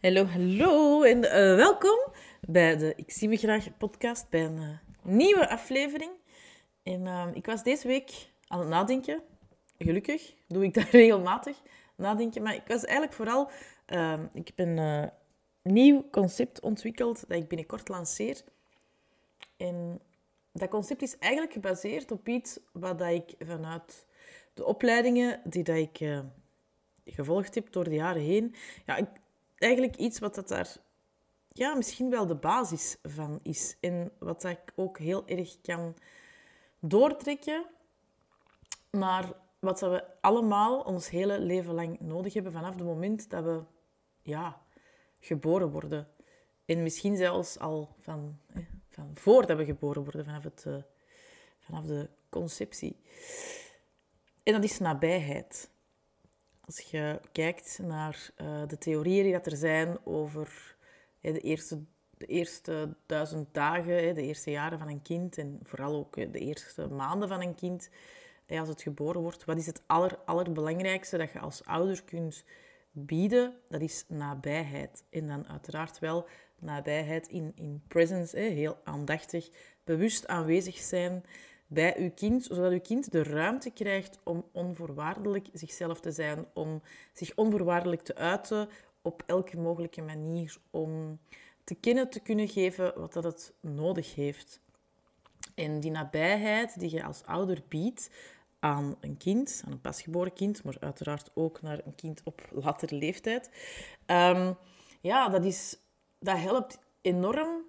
Hallo, hallo en uh, welkom bij de Ik zie me graag podcast, bij een uh, nieuwe aflevering. En uh, ik was deze week aan het nadenken. Gelukkig doe ik dat regelmatig, nadenken. Maar ik was eigenlijk vooral... ik heb een nieuw concept ontwikkeld dat ik binnenkort lanceer. En dat concept is eigenlijk gebaseerd op iets wat dat ik vanuit de opleidingen die dat ik gevolgd heb door de jaren heen. Ja, ik, eigenlijk iets wat dat daar ja, misschien wel de basis van is. En wat dat ik ook heel erg kan doortrekken naar wat we allemaal ons hele leven lang nodig hebben vanaf het moment dat we ja, geboren worden. En misschien zelfs al van, van voordat we geboren worden, vanaf, het, uh, vanaf de conceptie. En dat is nabijheid. Als je kijkt naar uh, de theorieën die dat er zijn over de, eerste, de eerste duizend dagen, de eerste jaren van een kind en vooral ook de eerste maanden van een kind, als het geboren wordt, wat is het aller, allerbelangrijkste dat je als ouder kunt bieden? Dat is nabijheid. En dan uiteraard wel nabijheid in, in presence, heel aandachtig, bewust aanwezig zijn bij uw kind, zodat uw kind de ruimte krijgt om onvoorwaardelijk zichzelf te zijn, om zich onvoorwaardelijk te uiten op elke mogelijke manier, om te kennen te kunnen geven wat dat het nodig heeft. En die nabijheid die je als ouder biedt aan een kind, aan een pasgeboren kind, maar uiteraard ook naar een kind op latere leeftijd, um, ja, dat, is, dat helpt enorm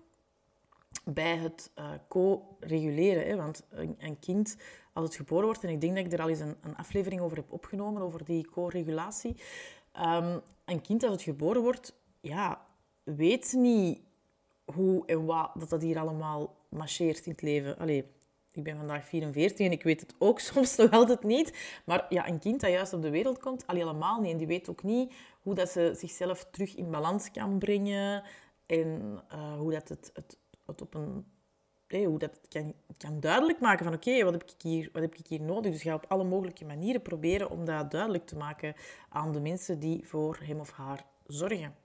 bij het uh, co-reguleren. Want een, een, kind, als het geboren wordt, en ik denk dat ik er al eens een, een aflevering over heb opgenomen, over die co-regulatie. Um, een kind, als het geboren wordt, ja, weet niet hoe en wat dat, dat hier allemaal marcheert in het leven. Allee, ik ben vandaag 44 en ik weet het ook soms nog altijd niet. Maar ja, een kind dat juist op de wereld komt, al helemaal niet. En die weet ook niet hoe dat ze zichzelf terug in balans kan brengen. En uh, hoe dat het, het het op een hoe dat kan, kan duidelijk maken van oké, wat, heb ik hier, wat heb ik hier nodig? Dus ga op alle mogelijke manieren proberen om dat duidelijk te maken aan de mensen die voor hem of haar zorgen.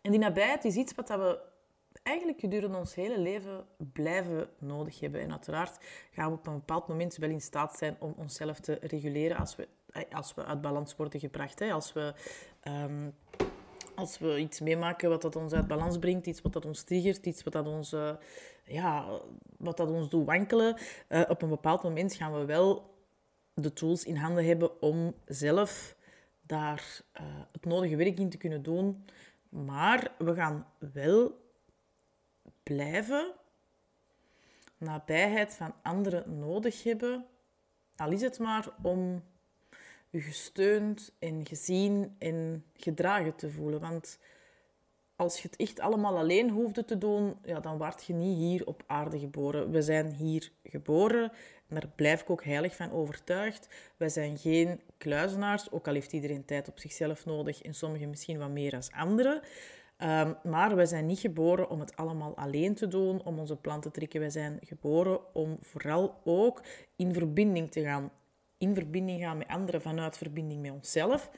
En die nabijheid is iets wat we eigenlijk gedurende ons hele leven blijven nodig hebben. En uiteraard gaan we op een bepaald moment wel in staat zijn om onszelf te reguleren als we, als we uit balans worden gebracht. Als we um, als we iets meemaken wat dat ons uit balans brengt, iets wat dat ons triggert, iets wat dat ons, uh, ja, wat dat ons doet wankelen, uh, op een bepaald moment gaan we wel de tools in handen hebben om zelf daar uh, het nodige werk in te kunnen doen. Maar we gaan wel blijven nabijheid van anderen nodig hebben, al is het maar om je gesteund en gezien en gedragen te voelen. Want als je het echt allemaal alleen hoefde te doen, ja, dan word je niet hier op aarde geboren. We zijn hier geboren en daar blijf ik ook heilig van overtuigd. Wij zijn geen kluizenaars, ook al heeft iedereen tijd op zichzelf nodig en sommigen misschien wat meer als anderen. Um, maar wij zijn niet geboren om het allemaal alleen te doen, om onze plan te trekken. Wij zijn geboren om vooral ook in verbinding te gaan in verbinding gaan met anderen vanuit verbinding met onszelf.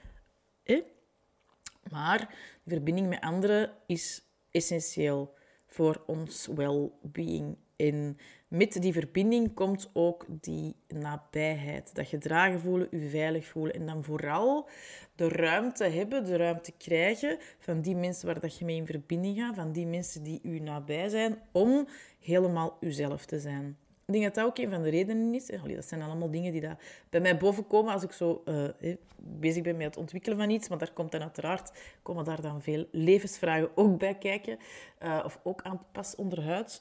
Maar die verbinding met anderen is essentieel voor ons well-being. En met die verbinding komt ook die nabijheid. Dat gedragen voelen, je veilig voelen. En dan vooral de ruimte hebben, de ruimte krijgen van die mensen waar dat je mee in verbinding gaat, van die mensen die u nabij zijn, om helemaal uzelf te zijn. Ik denk dat dat ook een van de redenen is. dat zijn allemaal dingen die dat bij mij bovenkomen als ik zo uh, bezig ben met het ontwikkelen van iets. Maar daar komt dan uiteraard komen daar dan veel levensvragen ook bij kijken. Uh, of ook aan pas onderhuids.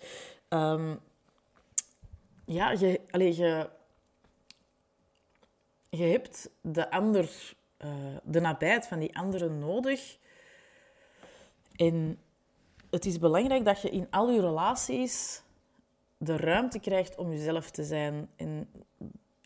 Um, ja, je, je, je hebt de ander, uh, de nabijheid van die anderen nodig. En het is belangrijk dat je in al je relaties de ruimte krijgt om jezelf te zijn. En,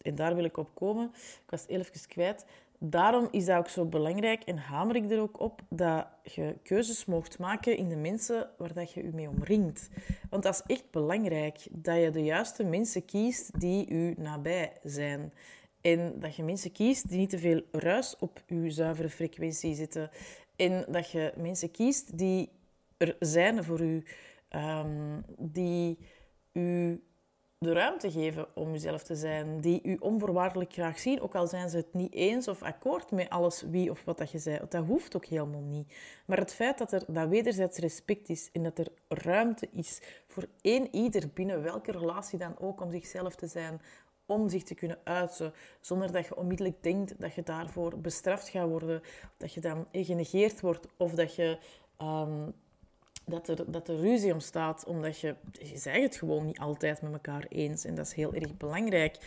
en daar wil ik op komen. Ik was even kwijt. Daarom is dat ook zo belangrijk en hamer ik er ook op dat je keuzes mocht maken in de mensen waar dat je je mee omringt. Want dat is echt belangrijk, dat je de juiste mensen kiest die u nabij zijn. En dat je mensen kiest die niet te veel ruis op uw zuivere frequentie zitten. En dat je mensen kiest die er zijn voor u, um, die u de ruimte geven om uzelf te zijn, die u onvoorwaardelijk graag zien, ook al zijn ze het niet eens of akkoord met alles wie of wat dat je zei. Dat hoeft ook helemaal niet. Maar het feit dat er dat wederzijds respect is en dat er ruimte is voor één ieder binnen welke relatie dan ook om zichzelf te zijn, om zich te kunnen uiten, zonder dat je onmiddellijk denkt dat je daarvoor bestraft gaat worden, dat je dan genegeerd wordt of dat je um, dat er, dat er ruzie ontstaat, omdat je, je zegt het gewoon niet altijd met elkaar eens. En dat is heel erg belangrijk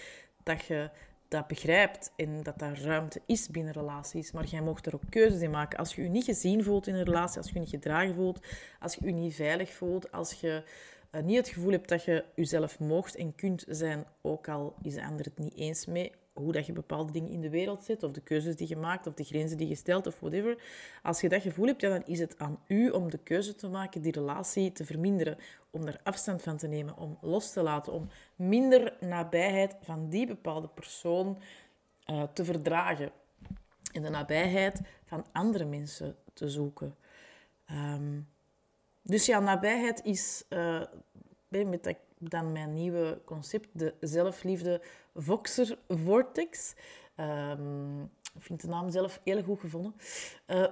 dat je dat begrijpt en dat daar ruimte is binnen relaties. Maar jij mocht er ook keuzes in maken. Als je je niet gezien voelt in een relatie, als je je niet gedragen voelt, als je je niet veilig voelt, als je uh, niet het gevoel hebt dat je jezelf mocht en kunt zijn, ook al is de ander het niet eens mee, hoe dat je bepaalde dingen in de wereld zet, of de keuzes die je maakt, of de grenzen die je stelt, of whatever. Als je dat gevoel hebt, ja, dan is het aan u om de keuze te maken, die relatie te verminderen, om er afstand van te nemen, om los te laten, om minder nabijheid van die bepaalde persoon uh, te verdragen. En de nabijheid van andere mensen te zoeken. Um, dus ja, nabijheid is, uh, met dat dan mijn nieuwe concept, de zelfliefde Voxer Vortex. Um, ik vind de naam zelf heel goed gevonden.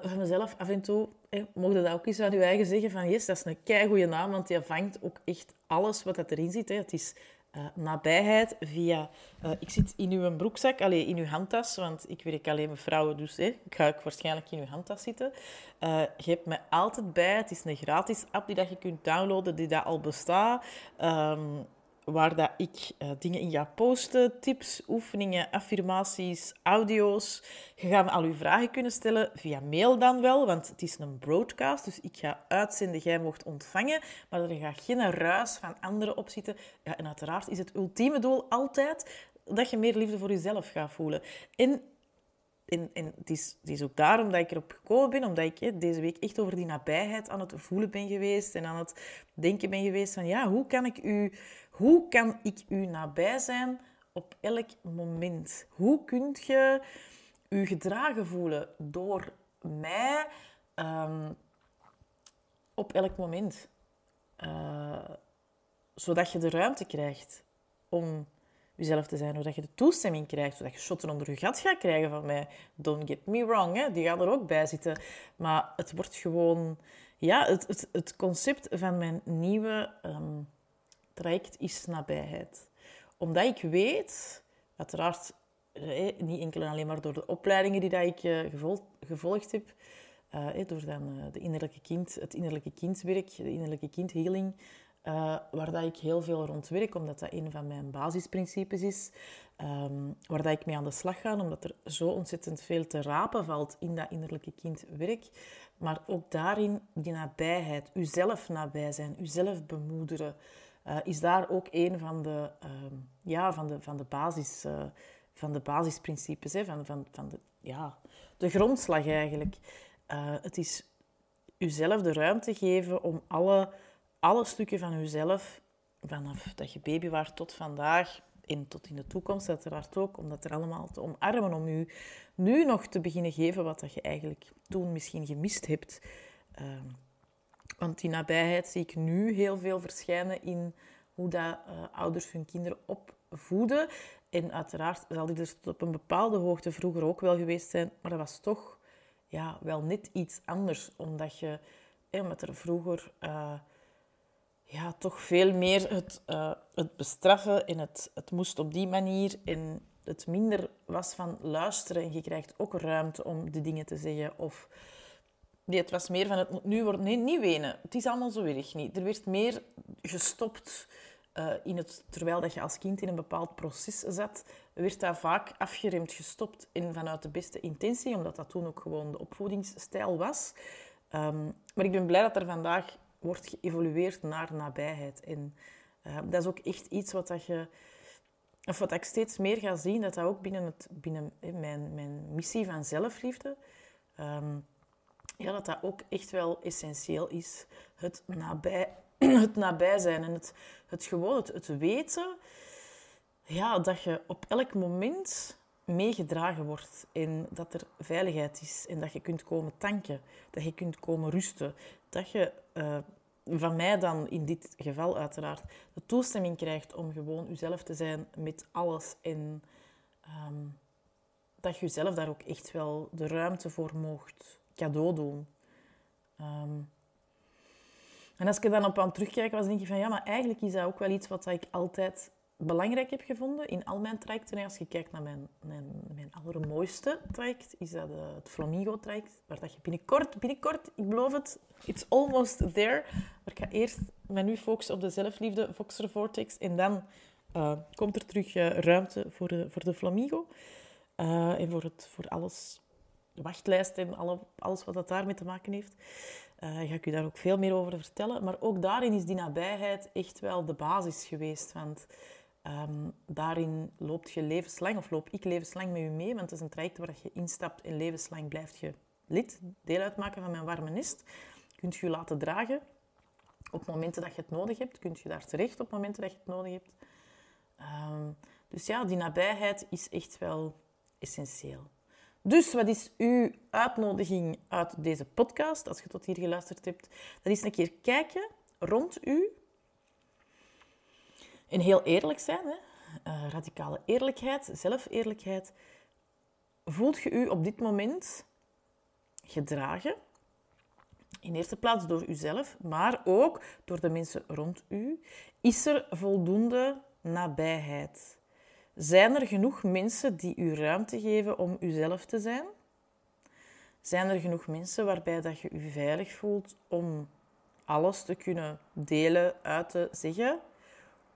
Van mezelf af en toe, eh, mocht je dat ook eens aan je eigen zeggen, van yes, dat is een kei goede naam, want die vangt ook echt alles wat dat erin zit. Hè. Het is uh, nabijheid via... Uh, ik zit in uw broekzak, alleen in uw handtas, want ik werk alleen met vrouwen, dus hè, ik ga ook waarschijnlijk in uw handtas zitten. Uh, je hebt me altijd bij. Het is een gratis app die dat je kunt downloaden, die dat al bestaat. Um, waar dat ik uh, dingen in ga posten, tips, oefeningen, affirmaties, audio's. Je gaat me al uw vragen kunnen stellen via mail dan wel, want het is een broadcast, dus ik ga uitzenden, jij mocht ontvangen, maar er gaat geen ruis van anderen op zitten. Ja, en uiteraard is het ultieme doel altijd dat je meer liefde voor jezelf gaat voelen. En en, het, is, ook daarom dat ik erop gekomen ben, omdat ik deze week echt over die nabijheid aan het voelen ben geweest en aan het denken ben geweest van ja, hoe kan ik u, hoe kan ik u nabij zijn op elk moment? Hoe kun je u gedragen voelen door mij um, op elk moment? Uh, zodat je de ruimte krijgt om jezelf te zijn, zodat je de toestemming krijgt, zodat je shotten onder je gat gaat krijgen van mij. Don't get me wrong, hè? die gaan er ook bij zitten. Maar het wordt gewoon... Ja, het, het, het concept van mijn nieuwe um, traject is nabijheid. Omdat ik weet, uiteraard eh, niet enkel en alleen maar door de opleidingen die dat ik uh, gevolgd, heb, uh, door dan, uh, de innerlijke kind, het innerlijke kindwerk, de innerlijke kindhealing, uh, waar dat ik heel veel rond werk, omdat dat een van mijn basisprincipes is. Um, waar dat ik mee aan de slag ga, omdat er zo ontzettend veel te rapen valt in dat innerlijke kindwerk. Maar ook daarin die nabijheid, uzelf nabij zijn, uzelf bemoederen, uh, is daar ook een van de, uh, ja, van de, van de, basis, uh, van de basisprincipes, hè, van, van, van de, ja, de grondslag eigenlijk. het is uzelf de ruimte geven om alle alle stukken van jezelf, vanaf dat je baby was tot vandaag en tot in de toekomst uiteraard ook, om dat er allemaal te omarmen, om je nu nog te beginnen geven wat dat je eigenlijk toen misschien gemist hebt. Uh, want die nabijheid zie ik nu heel veel verschijnen in hoe dat, uh, ouders hun kinderen opvoeden. En uiteraard zal die er tot op een bepaalde hoogte vroeger ook wel geweest zijn, maar dat was toch ja, wel net iets anders, omdat je, omdat er vroeger... Uh, ja, toch veel meer het, uh, het bestraffen en het, het moest op die manier en het minder was van luisteren en je krijgt ook ruimte om de dingen te zeggen of nee, het was meer van het moet nu worden, nee, niet wenen, het is allemaal zo erg niet. Er werd meer gestopt uh, in het, terwijl dat je als kind in een bepaald proces zat, werd dat vaak afgeremd, gestopt en vanuit de beste intentie, omdat dat toen ook gewoon de opvoedingsstijl was. Um, maar ik ben blij dat er vandaag wordt geëvolueerd naar nabijheid. En uh, dat is ook echt iets wat dat je... Of wat ik steeds meer ga zien, dat dat ook binnen, het, binnen mijn, mijn missie van zelfliefde... Um, ja, dat dat ook echt wel essentieel is. Het nabij, het nabij zijn en het, het gewoon, het, het weten... Ja, dat je op elk moment meegedragen wordt en dat er veiligheid is en dat je kunt komen tanken, dat je kunt komen rusten, dat je uh, van mij dan in dit geval uiteraard de toestemming krijgt om gewoon jezelf te zijn met alles en um, dat je jezelf daar ook echt wel de ruimte voor mocht cadeau doen. Um, en als ik er dan op aan terugkijk, was denk ik van ja, maar eigenlijk is dat ook wel iets wat ik altijd belangrijk heb gevonden in al mijn trajecten. als je kijkt naar mijn, mijn, mijn allermooiste traject, is dat eh, het Flamingo-traject. Waar dat je binnenkort, binnenkort, ik beloof het, it's almost there. Maar ik ga eerst met nu focussen op de zelfliefde, Voxer Vortex. En dan uh, komt er terug uh, ruimte voor de, voor de Flamingo. en voor, het, voor alles, de wachtlijst en alle, alles wat dat daarmee te maken heeft. Uh, ga ik u daar ook veel meer over vertellen. Maar ook daarin is die nabijheid echt wel de basis geweest. Want um, daarin loopt je levenslang, of loop ik levenslang met u mee. Want het is een traject waar je instapt en levenslang blijft je lid, deel uitmaken van mijn warme nest. Kunt je je laten dragen op momenten dat je het nodig hebt. Kunt je daar terecht op momenten dat je het nodig hebt. Um, dus ja, die nabijheid is echt wel essentieel. Dus wat is uw uitnodiging uit deze podcast, als je tot hier geluisterd hebt? Dat is een keer kijken rond u. En heel eerlijk zijn, hè? Uh, radicale eerlijkheid, zelfeerlijkheid. Voelt je u op dit moment gedragen? In eerste plaats door uzelf, maar ook door de mensen rond u. Is er voldoende nabijheid? Zijn er genoeg mensen die u ruimte geven om uzelf te zijn? Zijn er genoeg mensen waarbij dat je u veilig voelt om alles te kunnen delen, uiten, zeggen?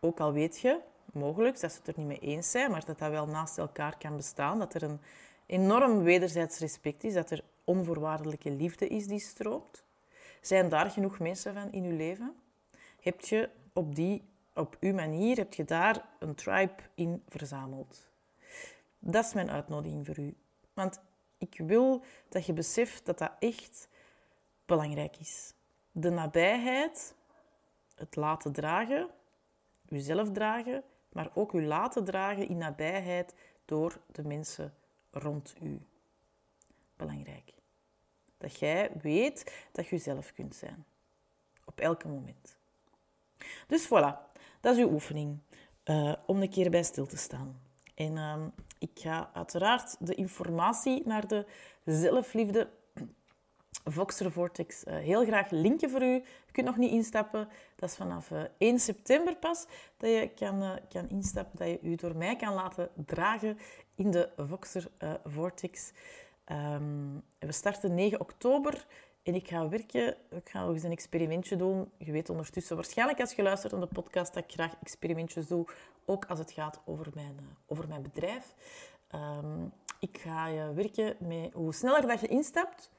Ook al weet je, mogelijk, dat ze het er niet mee eens zijn, maar dat dat wel naast elkaar kan bestaan. Dat er een enorm wederzijds respect is, dat er onvoorwaardelijke liefde is die stroomt. Zijn daar genoeg mensen van in uw leven? Heb je op die op uw manier heb je daar een tribe in verzameld. Dat is mijn uitnodiging voor u. Want ik wil dat je beseft dat dat echt belangrijk is. De nabijheid, het laten dragen, uzelf dragen, maar ook u laten dragen in nabijheid door de mensen rond u. Belangrijk. Dat jij weet dat je jezelf kunt zijn. Op elk moment. Dus voilà, dat is uw oefening. Uh, om een keer bij stil te staan. En uh, ik ga uiteraard de informatie naar de zelfliefde Voxer Vortex uh, heel graag linken voor u. Je kunt nog niet instappen. Dat is vanaf 1 september pas dat je kan, kan instappen. Dat je u door mij kan laten dragen in de Voxer Vortex. Um, we starten 9 oktober. En ik ga werken, ik ga nog eens een experimentje doen. Je weet ondertussen waarschijnlijk als je luistert naar de podcast dat ik graag experimentjes doe, ook als het gaat over mijn, eh, over mijn bedrijf. Um, ik ga werken met hoe sneller dat je instapt,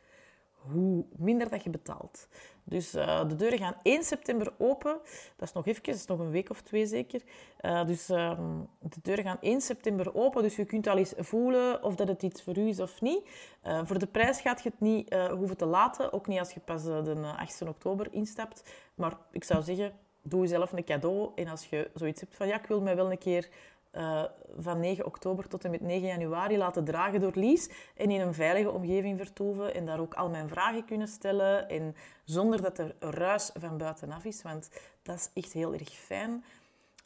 hoe minder dat je betaalt. Dus uh, de deuren gaan 1 september open. Dat is nog even, dat is nog een week of twee zeker. Uh, dus uh, de deuren gaan 1 september open. Dus je kunt al eens voelen of dat het iets voor u is of niet. Uh, voor de prijs gaat je het niet hoeven te laten. Ook niet als je pas de 8 oktober instapt. Maar ik zou zeggen, doe jezelf een cadeau. En als je zoiets hebt van, ja, ik wil mij wel een keer uh, van 9 oktober tot en met 9 januari laten dragen door Lies en in een veilige omgeving vertoeven en daar ook al mijn vragen kunnen stellen en zonder dat er ruis van buitenaf is, want dat is echt heel erg fijn.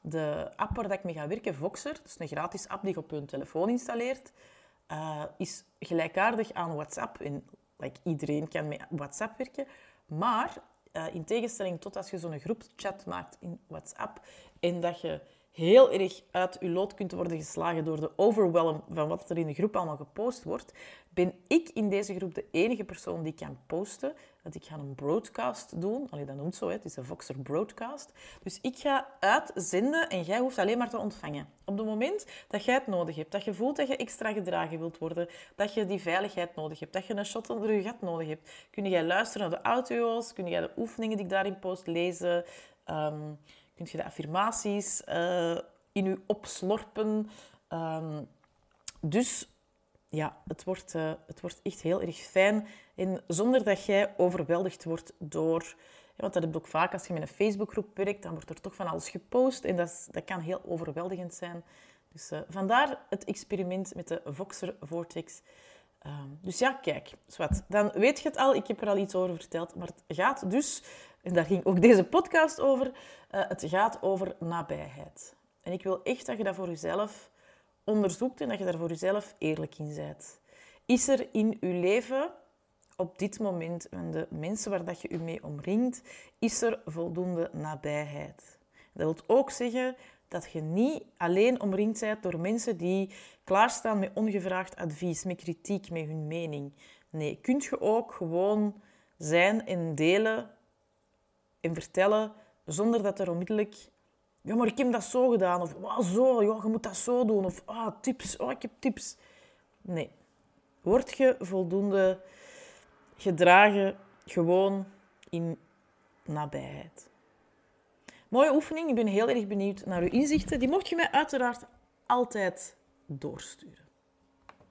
De app waar ik mee ga werken, Voxer, is een gratis app die je op je telefoon installeert, uh, is gelijkaardig aan WhatsApp. En like, iedereen kan met WhatsApp werken, maar uh, in tegenstelling tot als je zo'n groepchat maakt in WhatsApp en dat je heel erg uit uw lood kunt worden geslagen door de overwhelm van wat er in de groep allemaal gepost wordt, ben ik in deze groep de enige persoon die kan posten. Want ik ga een broadcast doen. Allee, dat noemt zo, het is een Voxer broadcast. Dus ik ga uitzenden en jij hoeft alleen maar te ontvangen. Op het moment dat jij het nodig hebt, dat je voelt dat je extra gedragen wilt worden, dat je die veiligheid nodig hebt, dat je een shot onder je gat nodig hebt, kun jij luisteren naar de audio's, kun jij de oefeningen die ik daarin post lezen... Um, kun je de affirmaties uh, in je opslorpen. Um, dus ja, het wordt, uh, het wordt echt heel erg fijn. En zonder dat jij overweldigd wordt door... Want dat heb je ook vaak als je met een Facebookgroep werkt, dan wordt er toch van alles gepost. En dat, dat kan heel overweldigend zijn. Dus uh, vandaar het experiment met de Voxer Vortex. Uh, dus ja, kijk, zwart. Dan weet je het al, ik heb er al iets over verteld. Maar het gaat dus, en daar ging ook deze podcast over, uh, het gaat over nabijheid. En ik wil echt dat je dat voor jezelf onderzoekt en dat je daar voor jezelf eerlijk in bent. Is er in je leven op dit moment, en de mensen waar dat je je mee omringt, is er voldoende nabijheid? Dat wil ook zeggen dat je niet alleen omringd bent door mensen die klaarstaan met ongevraagd advies, met kritiek, met hun mening. Nee, kunt je ook gewoon zijn en delen en vertellen zonder dat er onmiddellijk... Ja, maar ik heb dat zo gedaan. Of wow, zo, ja, je moet dat zo doen. Of ah, tips, oh, ik heb tips. Nee. Word je voldoende gedragen gewoon in nabijheid. Mooie oefening. Ik ben heel erg benieuwd naar uw inzichten. Die mocht je mij uiteraard altijd doorsturen.